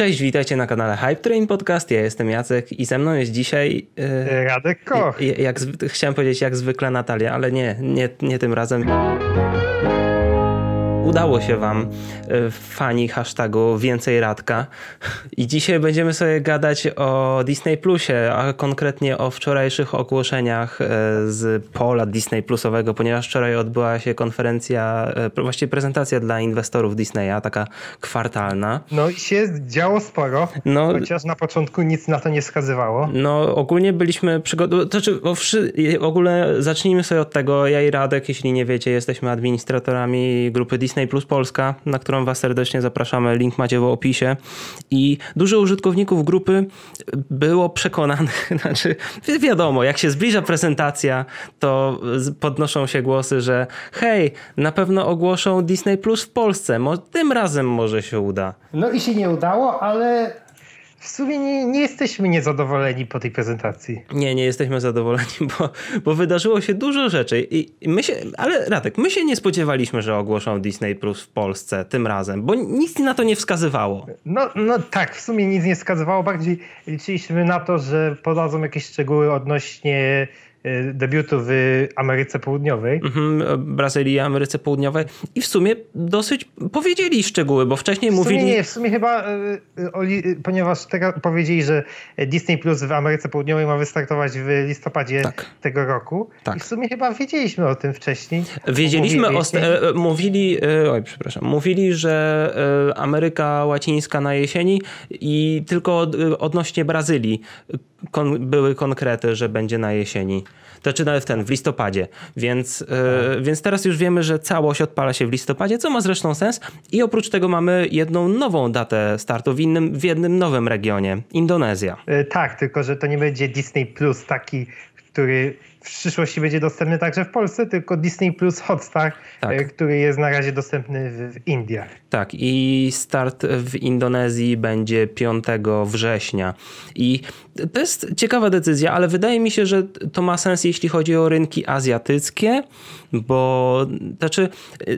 Cześć, witajcie na kanale Hype Train Podcast. Ja jestem Jacek i ze mną jest dzisiaj. Yy, Radek Koch. Jak, jak, chciałem powiedzieć jak zwykle Natalia, ale nie, nie, nie tym razem udało się Wam, e, fani hashtagu Więcej Radka. I dzisiaj będziemy sobie gadać o Disney Plusie, a konkretnie o wczorajszych ogłoszeniach e, z pola Disney Plusowego, ponieważ wczoraj odbyła się konferencja, e, właściwie prezentacja dla inwestorów Disneya, taka kwartalna. No i się działo sporo, no, chociaż na początku nic na to nie wskazywało. No ogólnie byliśmy przygotowani, to znaczy w ogóle zacznijmy sobie od tego, ja i Radek, jeśli nie wiecie, jesteśmy administratorami grupy Disney Disney Plus Polska, na którą Was serdecznie zapraszamy. Link macie w opisie. I dużo użytkowników grupy było przekonanych, znaczy wiadomo, jak się zbliża prezentacja, to podnoszą się głosy, że hej, na pewno ogłoszą Disney Plus w Polsce, tym razem może się uda. No i się nie udało, ale w sumie nie, nie, jesteśmy niezadowoleni po tej prezentacji. Nie, nie jesteśmy zadowoleni, bo, bo wydarzyło się dużo rzeczy. I my się, ale Radek, my się nie spodziewaliśmy, że ogłoszą Disney Plus w Polsce tym razem, bo nic na to nie wskazywało. No, no tak, w sumie nic nie wskazywało. Bardziej liczyliśmy na to, że podadzą jakieś szczegóły odnośnie debiutu w Ameryce Południowej. Mhm, Brazylii, Ameryce Południowej. I w sumie dosyć powiedzieli szczegóły, bo wcześniej w mówili... Nie, w sumie chyba, y, y, ponieważ teraz powiedzieli, że Disney Plus w Ameryce Południowej ma wystartować w listopadzie tak. tego roku. Tak. I w sumie chyba wiedzieliśmy o tym wcześniej. Wiedzieliśmy, mówili, e, mówili e, oj, przepraszam, mówili, że e, Ameryka Łacińska na jesieni i tylko odnośnie Brazylii były konkrety, że będzie na jesieni. To czy nawet ten, w listopadzie. Więc, yy, więc teraz już wiemy, że całość odpala się w listopadzie, co ma zresztą sens. I oprócz tego mamy jedną nową datę startu w, innym, w jednym nowym regionie Indonezja. Yy, tak, tylko że to nie będzie Disney Plus taki, który w przyszłości będzie dostępny także w Polsce, tylko Disney Plus Hotstar, tak. E, który jest na razie dostępny w, w Indiach. Tak, i start w Indonezji będzie 5 września. I to jest ciekawa decyzja, ale wydaje mi się, że to ma sens, jeśli chodzi o rynki azjatyckie, bo znaczy,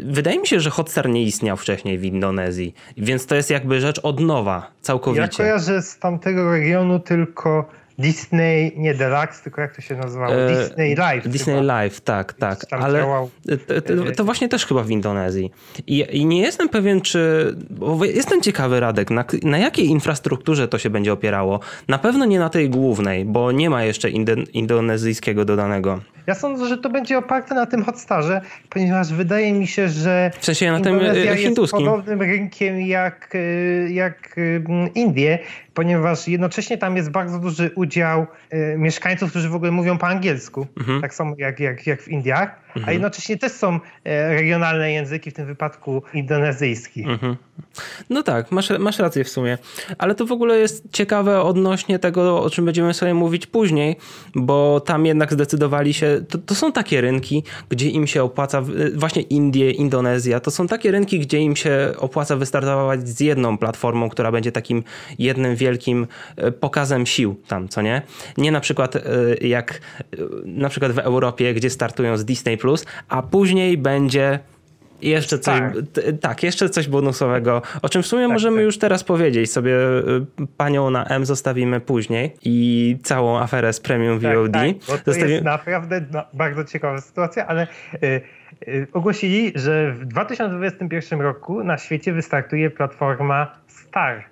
wydaje mi się, że Hotstar nie istniał wcześniej w Indonezji, więc to jest jakby rzecz od nowa, całkowicie. Ja kojarzę z tamtego regionu tylko Disney, nie Deluxe, tylko jak to się nazywało? E, Disney Live. Disney chyba. Live, tak, tak. Ale to, to, właśnie też chyba w Indonezji. I, I, nie jestem pewien, czy. Bo jestem ciekawy, Radek, na, na jakiej infrastrukturze to się będzie opierało. Na pewno nie na tej głównej, bo nie ma jeszcze indonezyjskiego dodanego. Ja sądzę, że to będzie oparte na tym Hotstarze, ponieważ wydaje mi się, że. W sensie na tym e, hinduskim. Jest podobnym rynkiem jak, e, jak Indie, ponieważ jednocześnie tam jest bardzo duży udział y, mieszkańców, którzy w ogóle mówią po angielsku, mhm. tak samo jak, jak, jak w Indiach, mhm. a jednocześnie też są e, regionalne języki, w tym wypadku indonezyjski. Mhm. No tak, masz, masz rację w sumie, ale to w ogóle jest ciekawe odnośnie tego, o czym będziemy sobie mówić później, bo tam jednak zdecydowali się, to, to są takie rynki, gdzie im się opłaca, właśnie Indie, Indonezja, to są takie rynki, gdzie im się opłaca wystartować z jedną platformą, która będzie takim jednym wielkim e, pokazem sił tam, co nie? Nie na przykład e, jak e, na przykład w Europie, gdzie startują z Disney+, a później będzie jeszcze coś, tak. tak. jeszcze coś bonusowego, o czym w sumie tak, możemy tak. już teraz powiedzieć. Sobie panią na M zostawimy później i całą aferę z Premium tak, VOD. Tak, bo to Zostawi... jest naprawdę bardzo ciekawa sytuacja, ale y, y, ogłosili, że w 2021 roku na świecie wystartuje platforma Star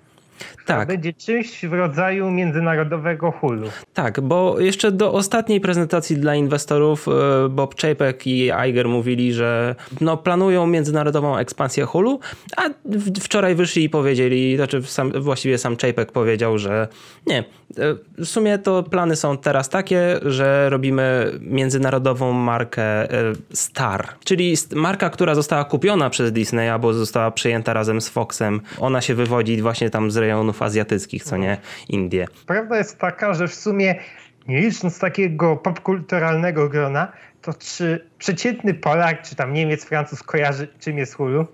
tak. będzie czymś w rodzaju międzynarodowego hulu. Tak, bo jeszcze do ostatniej prezentacji dla inwestorów e, Bob Chapek i Iger mówili, że no, planują międzynarodową ekspansję hulu, a wczoraj wyszli i powiedzieli, znaczy sam, właściwie sam Chapek powiedział, że nie, e, w sumie to plany są teraz takie, że robimy międzynarodową markę e, Star, czyli marka, która została kupiona przez Disney albo została przyjęta razem z Foxem. Ona się wywodzi właśnie tam z rejonów azjatyckich, co nie Indie. Prawda jest taka, że w sumie nie licząc takiego popkulturalnego grona, to czy przeciętny Polak, czy tam Niemiec, Francuz kojarzy czym jest Hulu?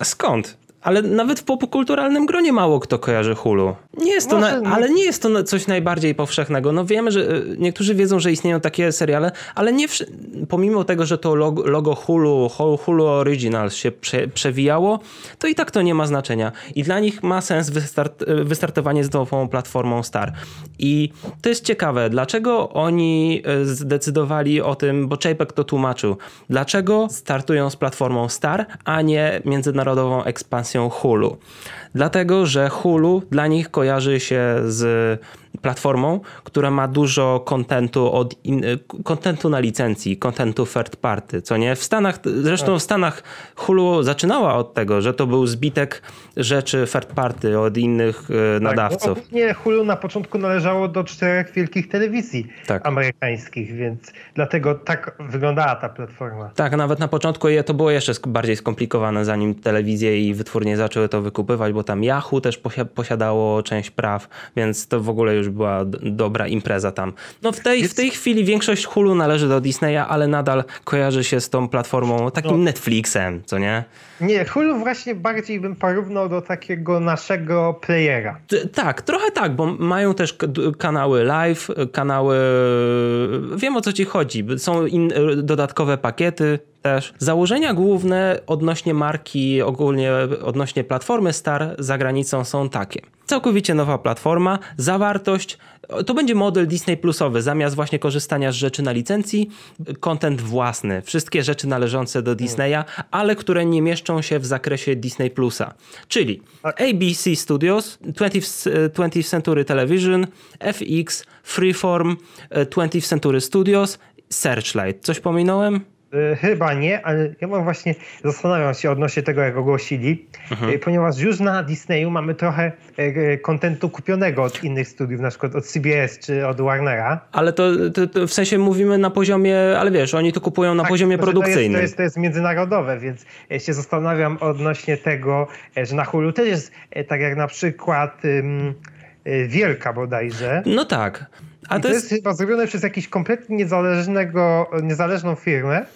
A skąd? Ale nawet w popkulturalnym gronie mało kto kojarzy Hulu. Nie jest to, na, ale nie jest to coś najbardziej powszechnego. No wiemy, że e, niektórzy wiedzą, że istnieją takie seriale, ale nie pomimo tego, że to logo, logo Hulu, Hulu Originals się prze, przewijało, to i tak to nie ma znaczenia. I dla nich ma sens wystart, e, wystartowanie z nową platformą Star. I to jest ciekawe, dlaczego oni e, zdecydowali o tym, bo Chapek to tłumaczył, dlaczego startują z platformą Star, a nie międzynarodową ekspansją Hulu. Dlatego, że Hulu dla nich kojarzy się z platformą, która ma dużo kontentu od kontentu na licencji, kontentu third party, co nie? W Stanach, zresztą w Stanach Hulu zaczynała od tego, że to był zbitek rzeczy third party od innych e, tak, nadawców. Tak, nie, Hulu na początku należało do czterech wielkich telewizji tak. amerykańskich, więc dlatego tak wyglądała ta platforma. Tak, nawet na początku to było jeszcze bardziej skomplikowane, zanim telewizje i wytwórnie zaczęły to wykupywać, bo tam Yahoo też posiadało część praw, więc to w ogóle już była dobra impreza tam. No w tej, w tej chwili większość Hulu należy do Disneya, ale nadal kojarzy się z tą platformą takim no. Netflixem, co nie? Nie, Hulu właśnie bardziej bym porównał do takiego naszego playera. tak, trochę tak, bo mają też kanały live, kanały... Wiem o co ci chodzi. Są in, dodatkowe pakiety, też. Założenia główne odnośnie marki, ogólnie odnośnie platformy Star za granicą są takie. Całkowicie nowa platforma, zawartość, to będzie model Disney Plusowy, zamiast właśnie korzystania z rzeczy na licencji, content własny, wszystkie rzeczy należące do Disneya, ale które nie mieszczą się w zakresie Disney Plusa. Czyli ABC Studios, 20th, 20th Century Television, FX, Freeform, 20th Century Studios, Searchlight. Coś pominąłem? E, chyba nie, ale ja mam właśnie zastanawiam się odnośnie tego, jak ogłosili, mhm. E, ponieważ już na Disneyu mamy trochę e, kontentu kupionego od innych studiów, na przykład od CBS czy od Warnera. Ale to, to, to w sensie mówimy na poziomie, ale wiesz, oni to kupują na tak, poziomie produkcyjnym. To jest, to jest, to jest międzynarodowe, więc się zastanawiam odnośnie tego, że na Hulu też jest tak jak na przykład um, Wielka bodajże. No tak. A to, to jest... jest chyba zrobione przez jakąś kompletnie niezależnego, niezależną firmę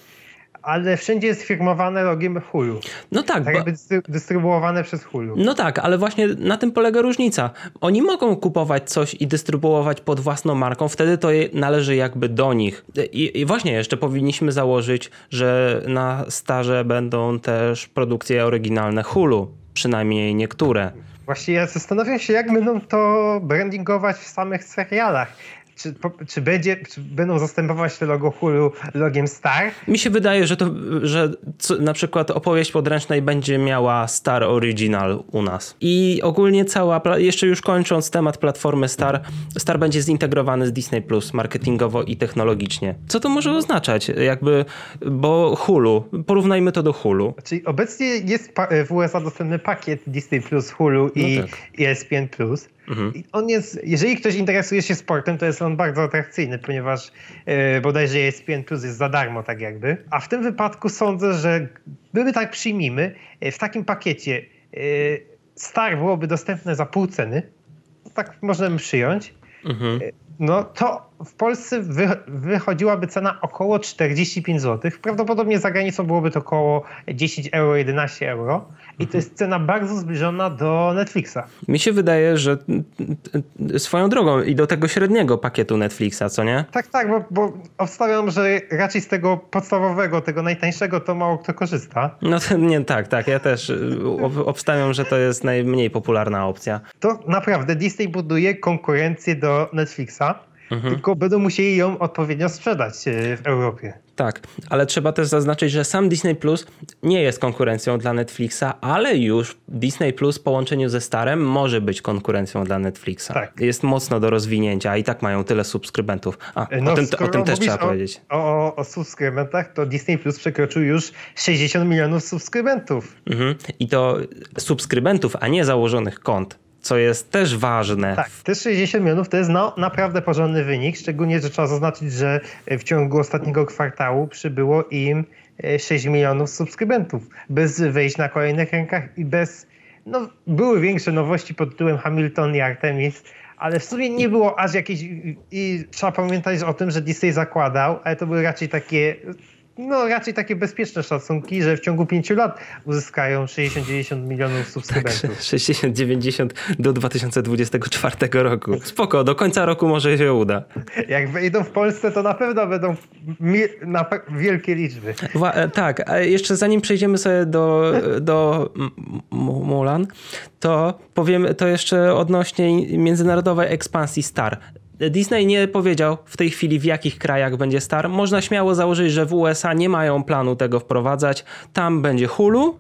ale wszędzie jest firmowane logiem Hulu. No tak. Tak jakby dystrybuowane przez Hulu. No tak, ale właśnie na tym polega różnica. Oni mogą kupować coś i dystrybuować pod własną marką, wtedy to należy jakby do nich. I, i właśnie jeszcze powinniśmy założyć, że na starze będą też produkcje oryginalne Hulu, przynajmniej niektóre. Właśnie ja zastanawiam się, jak będą to brandingować w samych serialach czy, czy, będzie, czy będą zastępować to logo Hulu logiem Star? Mi się wydaje, że to, że na przykład opowieść podręcznej będzie miała Star Original u nas. I ogólnie cała, jeszcze już kończąc temat platformy Star, Star będzie zintegrowany z Disney Plus marketingowo i technologicznie. Co to może oznaczać? Jakby, bo Hulu, porównajmy to do Hulu. Czyli obecnie jest w USA dostępny pakiet Disney Plus, Hulu i no tak. ESPN Plus. Mhm. On jest, jeżeli ktoś interesuje się sportem, to jest on bardzo atrakcyjny, ponieważ yy, bodajże ESPN Plus jest za darmo, tak jakby. A w tym wypadku sądzę, że gdyby tak przyjmijmy, e, w takim pakiecie yy, Star byłoby dostępne za pół ceny, tak możemy przyjąć, mhm. no to w Polsce wy, wychodziłaby cena około 45 zł. Prawdopodobnie za granicą byłoby to około 10 euro, 11 euro. I to jest cena bardzo zbliżona do Netflixa. Mi się wydaje, że swoją drogą i do tego średniego pakietu Netflixa, co nie? Tak, tak, bo, bo obstawiam, że raczej z tego podstawowego, tego najtańszego to mało kto korzysta. No nie, tak, tak. Ja też obstawiam, że to jest najmniej popularna opcja. To naprawdę Disney buduje konkurencję do Netflixa. Mhm. Tylko będą musieli ją odpowiednio sprzedać e, w Europie. Tak, ale trzeba też zaznaczyć, że sam Disney Plus nie jest konkurencją dla Netflixa, ale już Disney Plus w połączeniu ze Starem może być konkurencją dla Netflixa. Tak. Jest mocno do rozwinięcia i tak mają tyle subskrybentów. A, no, o tym, o tym też trzeba o, powiedzieć. O, o, subskrybentach, to Disney Plus przekroczył już 60 milionów subskrybentów. Mhm. I to subskrybentów, a nie założonych kont co jest też ważne. Tak, te 60 milionów to jest no, naprawdę porządny wynik, szczególnie, że trzeba zaznaczyć, że w ciągu ostatniego kwartału przybyło im 6 e, milionów subskrybentów, bez wejść na kolejnych rękach i bez, no były większe nowości pod tytułem Hamilton i Artemis, ale w sumie nie było aż jakiejś, i trzeba pamiętać o tym, że Disney zakładał, ale to były raczej takie no raczej takie bezpieczne szacunki, że w ciągu pięciu lat uzyskają 60-90 milionów subskrybentów. Tak, 60-90 do 2024 roku. Spoko, do końca roku może się uda. Jak wejdą w Polsce, to na pewno będą na wielkie liczby. Wa tak, a jeszcze zanim przejdziemy sobie do, do Mulan, to powiem to jeszcze odnośnie międzynarodowej ekspansji Star. Disney nie powiedział w tej chwili w jakich krajach będzie Star. Można śmiało założyć, że w USA nie mają planu tego wprowadzać. Tam będzie Hulu,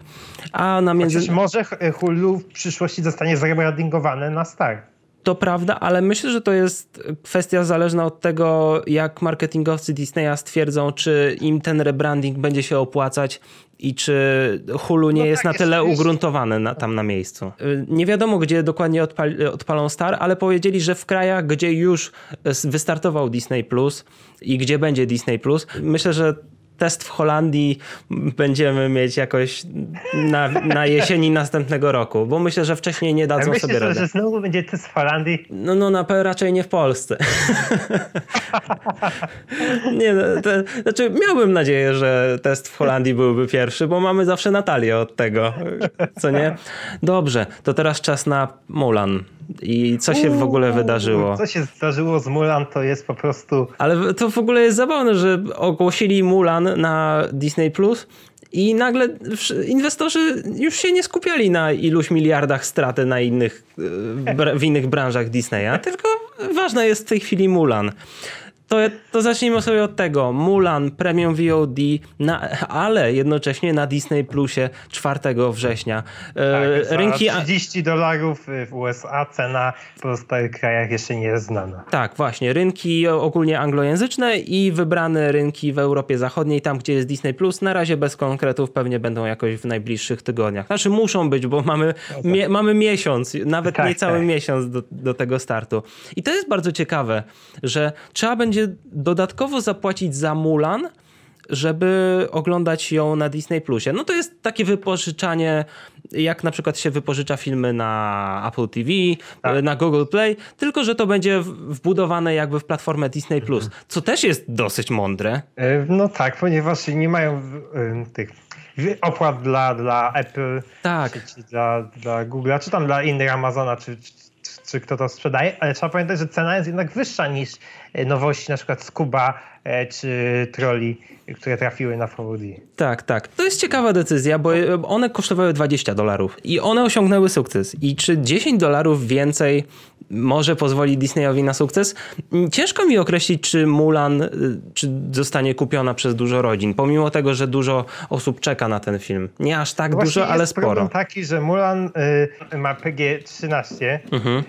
a na między... Chociaż może Hulu w przyszłości zostanie zrebrandingowane na Star. To prawda, ale myślę, że to jest kwestia zależna od tego, jak marketingowcy Disneya stwierdzą, czy im ten rebranding będzie się opłacać i czy Hulu nie no jest tak, na tyle jest, ugruntowane na, tam na miejscu. Nie wiadomo, gdzie dokładnie odpal, odpalą Star, ale powiedzieli, że w krajach, gdzie już wystartował Disney Plus i gdzie będzie Disney Plus, myślę, że test w Holandii będziemy mieć jakoś na, na jesieni następnego roku, bo myślę, że wcześniej nie dadzą ja sobie myślę, rady. że znowu będzie test w Holandii? No, no na raczej nie w Polsce. nie, no, to, znaczy miałbym nadzieję, że test w Holandii byłby pierwszy, bo mamy zawsze Natalię od tego, co nie? Dobrze, to teraz czas na Mulan. I co się w ogóle wydarzyło? Co się zdarzyło z Mulan, to jest po prostu. Ale to w ogóle jest zabawne, że ogłosili Mulan na Disney Plus. I nagle inwestorzy już się nie skupiali na iluś miliardach straty na innych, w innych branżach Disneya, tylko ważna jest w tej chwili Mulan. To, to zacznijmy sobie od tego. Mulan Premium VOD, na, ale jednocześnie na Disney Plusie 4 września. E, tak, Rynki 30 dolarów w USA, cena w pozostałych krajach jeszcze nie jest znana. Tak, właśnie. Rynki ogólnie anglojęzyczne i wybrane rynki w Europie Zachodniej, tam gdzie jest Disney Plus. Na razie bez konkretów, pewnie będą jakoś w najbliższych tygodniach. Znaczy muszą być, bo mamy, no tak. mie, mamy miesiąc, nawet tak, niecały tak. miesiąc do, do tego startu. I to jest bardzo ciekawe, że trzeba będzie będzie dodatkowo zapłacić za Mulan, żeby oglądać ją na Disney Plusie. No to jest takie wypożyczanie, jak na przykład się wypożycza filmy na Apple TV, tak. na Google Play, tylko że to będzie wbudowane jakby w platformę Disney Plus, mhm. co też jest dosyć mądre. E, no tak, ponieważ nie mają tych opłat dla, dla Apple, tak. czy, czy dla, dla Google'a, czy tam dla innych Amazona, czy, czy, czy kto to sprzedaje, ale trzeba pamiętać, że cena jest jednak wyższa niż e, nowości na przykład Scuba e, czy Trolli, które trafiły na VOD. Tak, tak. To jest ciekawa decyzja, bo one kosztowały 20 dolarów i one osiągnęły sukces. I czy 10 dolarów więcej może pozwolić Disneyowi na sukces? Ciężko mi określić, czy Mulan y, czy zostanie kupiona przez dużo rodzin, pomimo tego, że dużo osób czeka na ten film. Nie aż tak Właśnie dużo, ale sporo. Jest taki, że Mulan y, ma PG-13, mhm.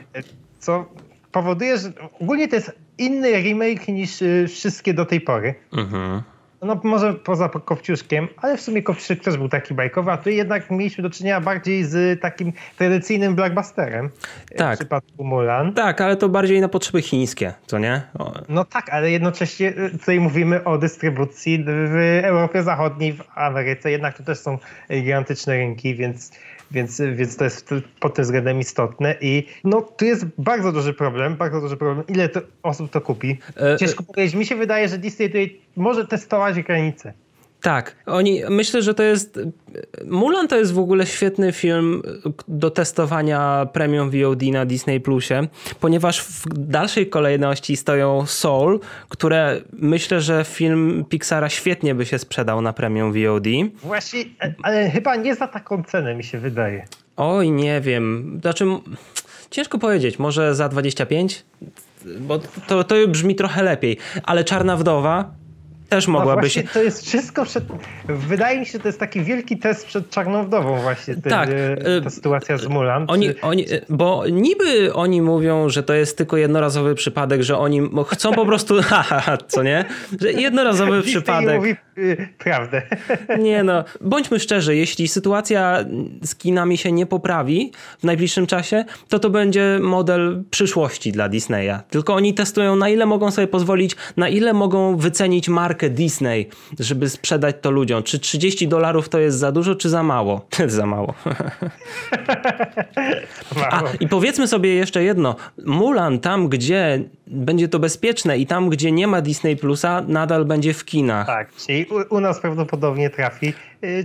co powoduje, że ogólnie to jest inny remake niż y, wszystkie do tej pory. Mhm. No może poza Kopciuszkiem, ale w sumie Kopciuszek też był taki bajkowy, a tu jednak mieliśmy do czynienia bardziej z takim tradycyjnym blockbusterem. Tak. W przypadku Mulan. Tak, ale to bardziej na potrzeby chińskie, co nie? O. No tak, ale jednocześnie y, tutaj mówimy o dystrybucji w Europie Zachodniej, w Ameryce, jednak to też są gigantyczne rynki, więc więc, więc to jest pod tym względem istotne i no tu jest bardzo duży problem, bardzo duży problem, ile to osób to kupi. E, Ciężko powiedzieć, mi się wydaje, że Disney tutaj może testować granice. Tak, oni, myślę, że to jest. Mulan to jest w ogóle świetny film do testowania premium VOD na Disney Plusie, ponieważ w dalszej kolejności stoją Soul, które myślę, że film Pixara świetnie by się sprzedał na premium VOD. Właśnie, ale chyba nie za taką cenę, mi się wydaje. Oj, nie wiem. Znaczy, ciężko powiedzieć, może za 25? Bo to, to brzmi trochę lepiej, ale Czarna Wdowa też mogłaby no się. To jest wszystko przed. Wydaje mi się, że to jest taki wielki test przed Czarną Wdową, właśnie. Ten, tak. E, ta sytuacja z Mulan. Oni, czy... oni, bo niby oni mówią, że to jest tylko jednorazowy przypadek, że oni chcą po prostu. Co nie? Że jednorazowy przypadek. mówi y, prawdę. Nie no, bądźmy szczerzy, jeśli sytuacja z kinami się nie poprawi w najbliższym czasie, to to będzie model przyszłości dla Disneya. Tylko oni testują, na ile mogą sobie pozwolić, na ile mogą wycenić markę markę Disney, żeby sprzedać to ludziom. Czy 30 dolarów to jest za dużo, czy za mało? za mało. A, I powiedzmy sobie jeszcze jedno. Mulan tam, gdzie będzie to bezpieczne i tam, gdzie nie ma Disney Plusa, nadal będzie w kinach. Tak, czyli u, u nas prawdopodobnie trafi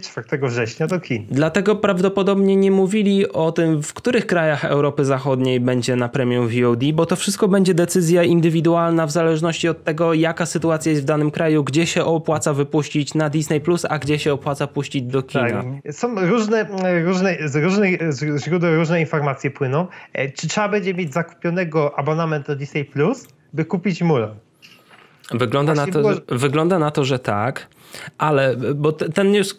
4 y, września do kin. Dlatego prawdopodobnie nie mówili o tym, w których krajach Europy Zachodniej będzie na premium VOD, bo to wszystko będzie decyzja indywidualna w zależności od tego, jaka sytuacja jest w danym kraju, gdzie się opłaca wypuścić na Disney Plus, a gdzie się opłaca puścić do kina. Tak. Są różne, różne, z różnych źródeł różne informacje płyną. E, czy trzeba będzie mieć zakupionego abonament do Disney Plus, by kupić Mulan? Wygląda na, to, było... wygląda na to, że tak. Ale, bo ten news,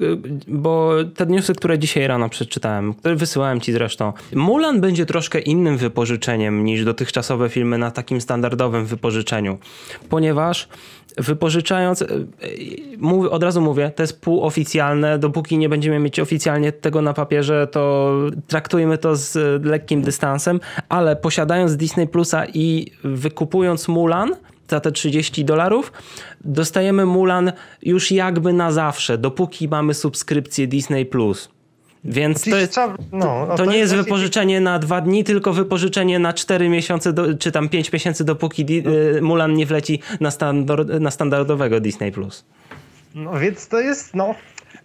bo te newsy, które dzisiaj rano przeczytałem, które wysyłałem ci zresztą, Mulan będzie troszkę innym wypożyczeniem niż dotychczasowe filmy na takim standardowym wypożyczeniu, ponieważ wypożyczając, e, e, od razu mówię, to jest półoficjalne, dopóki nie będziemy mieć oficjalnie tego na papierze, to traktujmy to z lekkim dystansem, ale posiadając Disney Plusa i wykupując Mulan, za te 30 dolarów, dostajemy Mulan już jakby na zawsze, dopóki mamy subskrypcję Disney Plus. Więc to, jest, no, to, to, nie jest, wypożyczenie na dwa dni, tylko wypożyczenie na 4 miesiące, do, czy tam 5 miesięcy, dopóki no. Mulan nie wleci na, standard, na standardowego Disney Plus. No więc to jest, no,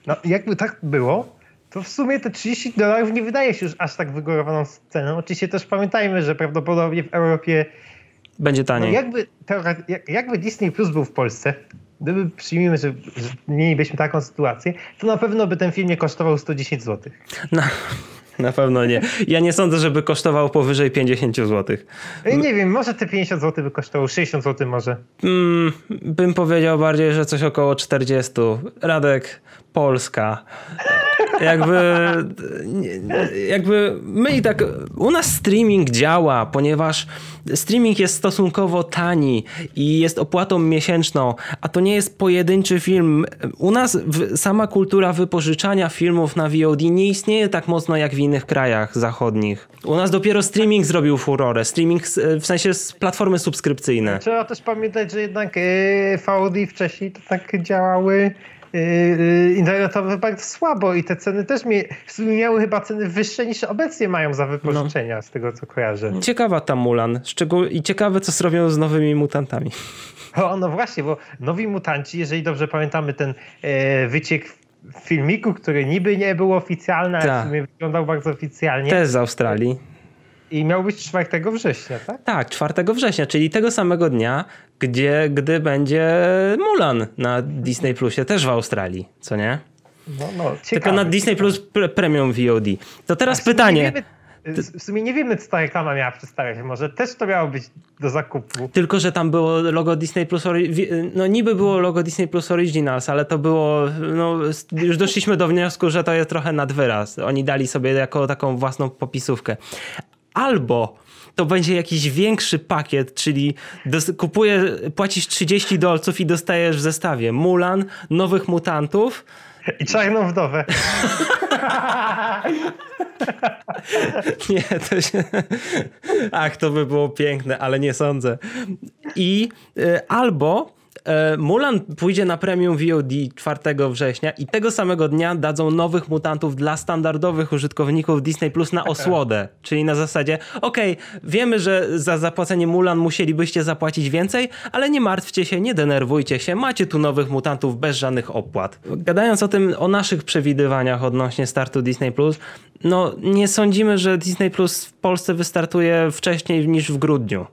no jakby tak było, to w sumie te 30 dolarów nie wydaje się już aż tak wygórowaną ceną. Oczywiście też pamiętajmy, że prawdopodobnie w Europie będzie taniej. No jakby, jak, jakby Disney Plus był w Polsce, gdyby przyjmijmy, że, że mielibyśmy taką sytuację, to na pewno by ten film nie kosztował 110 zł. No. Na pewno nie. Ja nie sądzę, żeby kosztował powyżej 50 zł. Nie wiem, może te 50 zł by kosztowało, 60 zł może. Mm, bym powiedział bardziej, że coś około 40. Radek, Polska. Jakby, jakby my i tak, u nas streaming działa, ponieważ streaming jest stosunkowo tani i jest opłatą miesięczną, a to nie jest pojedynczy film. U nas sama kultura wypożyczania filmów na VOD nie istnieje tak mocno jak w innych krajach zachodnich. U nas dopiero streaming zrobił furorę, streaming w sensie platformy subskrypcyjne. Trzeba też pamiętać, że jednak e, VOD wcześniej to tak działały Yy, yy, internetowe bardzo słabo i te ceny też miały chyba ceny wyższe niż obecnie mają za wypożyczenia, no. z tego co kojarzę. Ciekawa ta Mulan Szczegół... i ciekawe co zrobią z nowymi mutantami. O, no właśnie, bo nowi mutanci, jeżeli dobrze pamiętamy ten e, wyciek filmiku, który niby nie był oficjalny, ale w tak. sumie wyglądał bardzo oficjalnie. Też z Australii. I miał być 4 września, tak? Tak, 4 września, czyli tego samego dnia, gdzie, gdy będzie Mulan na Disney Plusie, też w Australii, co nie? No, no, ciekawe, Tylko na Disney Plus Premium VOD. To teraz pytanie. W sumie nie wiemy, co ta reklama miała przedstawiać. Może też to miało być do zakupu. Tylko, że tam było logo Disney Plus. No niby było logo Disney Plus Originals, ale to było. No, już doszliśmy do wniosku, że to jest trochę nadwyraz. Oni dali sobie jako taką własną popisówkę albo to będzie jakiś większy pakiet, czyli kupuje, płacisz 30 dolców i dostajesz w zestawie Mulan, nowych mutantów. I czarną wdowę. nie, to się... Ach, to by było piękne, ale nie sądzę. I y, albo Mulan pójdzie na premium VOD 4 września i tego samego dnia dadzą nowych mutantów dla standardowych użytkowników Disney Plus na osłodę. Czyli na zasadzie, okej, okay, wiemy, że za zapłacenie Mulan musielibyście zapłacić więcej, ale nie martwcie się, nie denerwujcie się, macie tu nowych mutantów bez żadnych opłat. Gadając o tym, o naszych przewidywaniach odnośnie startu Disney Plus, no nie sądzimy, że Disney Plus w Polsce wystartuje wcześniej niż w grudniu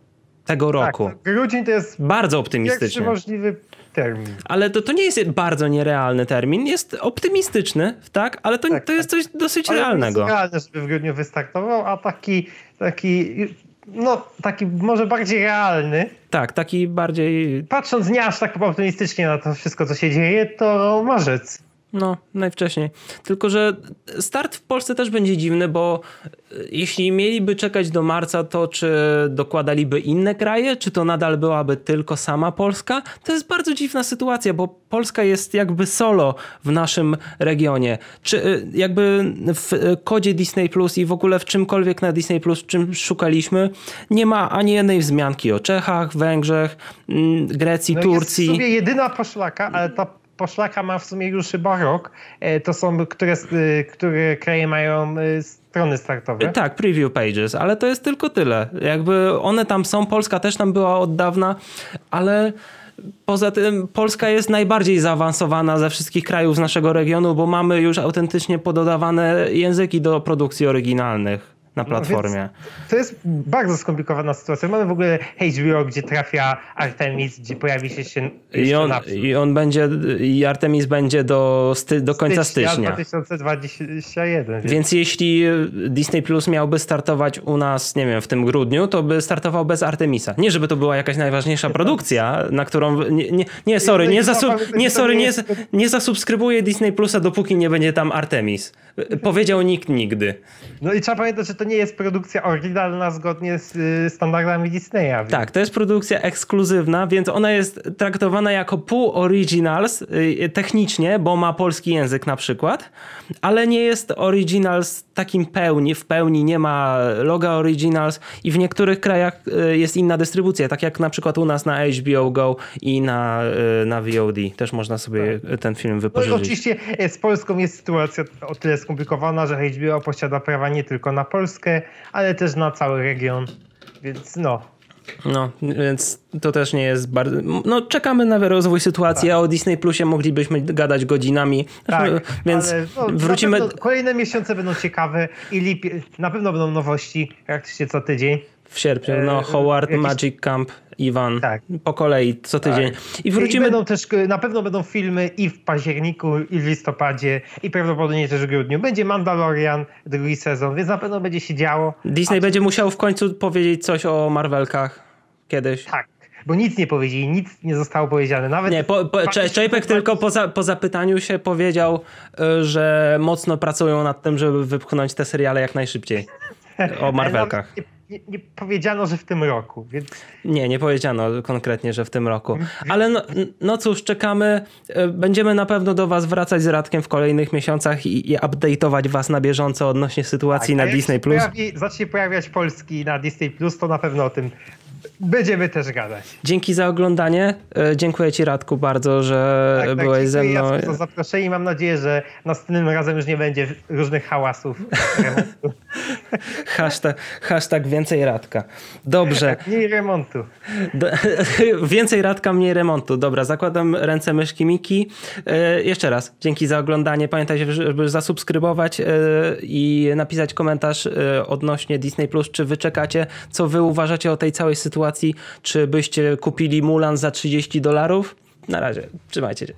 tego tak, roku. Tak, grudzień to jest bardzo optymistyczny. możliwy termin. Ale to, to nie jest bardzo nierealny termin, jest optymistyczny, tak? Ale to, tak, to jest tak. coś dosyć Ale realnego. jest realne, żeby w grudniu wystartował, a taki, taki no, taki może bardziej realny. Tak, taki bardziej... Patrząc nie aż tak optymistycznie na to wszystko, co się dzieje, to marzec. No, najwcześniej. Tylko, że start w Polsce też będzie dziwny, bo e, jeśli mieliby czekać do marca, to czy dokładaliby inne kraje, czy to nadal byłaby tylko sama Polska? To jest bardzo dziwna sytuacja, bo Polska jest jakby solo w naszym regionie. Czy e, jakby w e, kodzie Disney Plus i w ogóle w czymkolwiek na Disney Plus, czym szukaliśmy, nie ma ani jednej wzmianki o Czechach, Węgrzech, mm, Grecji, No Turcji. Jest w sumie jedyna poszlaka, ale ta poszlaka ma w sumie już chyba rok. E, To są, które, e, które kraje mają e, strony startowe. Tak, preview pages, ale to jest tylko tyle. Jakby one tam są, Polska też tam była od dawna, ale poza tym Polska jest najbardziej zaawansowana ze wszystkich krajów z naszego regionu, bo mamy już autentycznie pododawane języki do produkcji oryginalnych na platformie. No to jest bardzo skomplikowana sytuacja. Mamy w ogóle HBO, gdzie trafia Artemis, gdzie pojawi się się I on. I on będzie, i Artemis będzie do, sty, do końca stycznia. 2021. Więc Więc jeśli Disney Plus miałby startować u nas, nie wiem, w tym grudniu, to by startował bez Artemisa. Nie, żeby to była jakaś najważniejsza produkcja, na którą. Nie, nie, nie sorry, nie, zasu, nie, sorry nie, nie zasubskrybuję Disney Plusa, dopóki nie będzie tam Artemis. Powiedział nikt nigdy. No i trzeba pamiętać, że to nie jest produkcja oryginalna zgodnie z y, standardami Disneya. Więc Tak, to jest produkcja ekskluzywna, więc ona jest traktowana jako pół originals y, technicznie, bo ma polski język na przykład, ale nie jest originals takim pełni, w pełni nie ma loga originals i w niektórych krajach y, jest inna dystrybucja, tak jak na przykład u nas na HBO Go i na, y, na VOD. Też można sobie ten film No wypożyczyć. oczywiście e, z Polską jest sytuacja o tyle skomplikowana, że HBO posiada prawa nie tylko na Polskę, ale też na cały region. Więc no. No, więc to też nie jest bardzo. No, czekamy na rozwój sytuacji, a o Disney Plusie moglibyśmy gadać godzinami. Tak, więc ale, no, wrócimy. Kolejne miesiące będą ciekawe i lipie, na pewno będą nowości praktycznie co tydzień. W sierpniu, no, E, Howard, jakieś- Magic Camp, Iwan. Tak. Po kolei, co tydzień. I I wrócimy. będą też, na pewno będą filmy i w październiku, i w listopadzie, i prawdopodobnie też w grudniu. Będzie Mandalorian, drugi sezon, więc na pewno będzie się działo. Disney będzie musiał w końcu powiedzieć coś o Marvelkach kiedyś. Tak, bo nic nie powiedzieli, nic nie zostało powiedziane. Nawet Nie, po, po, Czajpek tylko po, za, po zapytaniu się powiedział, y, że mocno pracują nad tym, żeby wypchnąć te seriale jak najszybciej. O Marvelkach. Nie, nie, powiedziano, że w tym roku, więc Nie, nie powiedziano konkretnie, że w tym roku. Ale no, no cóż, czekamy. Y, Będziemy na pewno do Was wracać z Radkiem w kolejnych miesiącach i, i update'ować Was na bieżąco odnośnie sytuacji Tak, na Disney+. się Pojawi, zacznie pojawiać Polski na Disney Plus, to na pewno o tym będziemy też gadać. Dzięki za oglądanie. Y, Dziękuję Ci Radku bardzo, że Tak, tak, byłeś ze mną. Jacku za zaproszenie. Mam nadzieję, że następnym razem już nie będzie różnych hałasów. Hashtag, hashtag więcej Radka. Dobrze. Mniej remontu. Do, więcej Radka, mniej remontu. Dobra, zakładam ręce myszki Miki. E, jeszcze raz, dzięki za oglądanie. Pamiętajcie, żeby zasubskrybować e, i napisać komentarz e, odnośnie Disney+, Plus, czy wy czekacie, co wy uważacie o tej całej sytuacji, czy byście kupili Mulan za 30 dolarów. Na razie, trzymajcie się.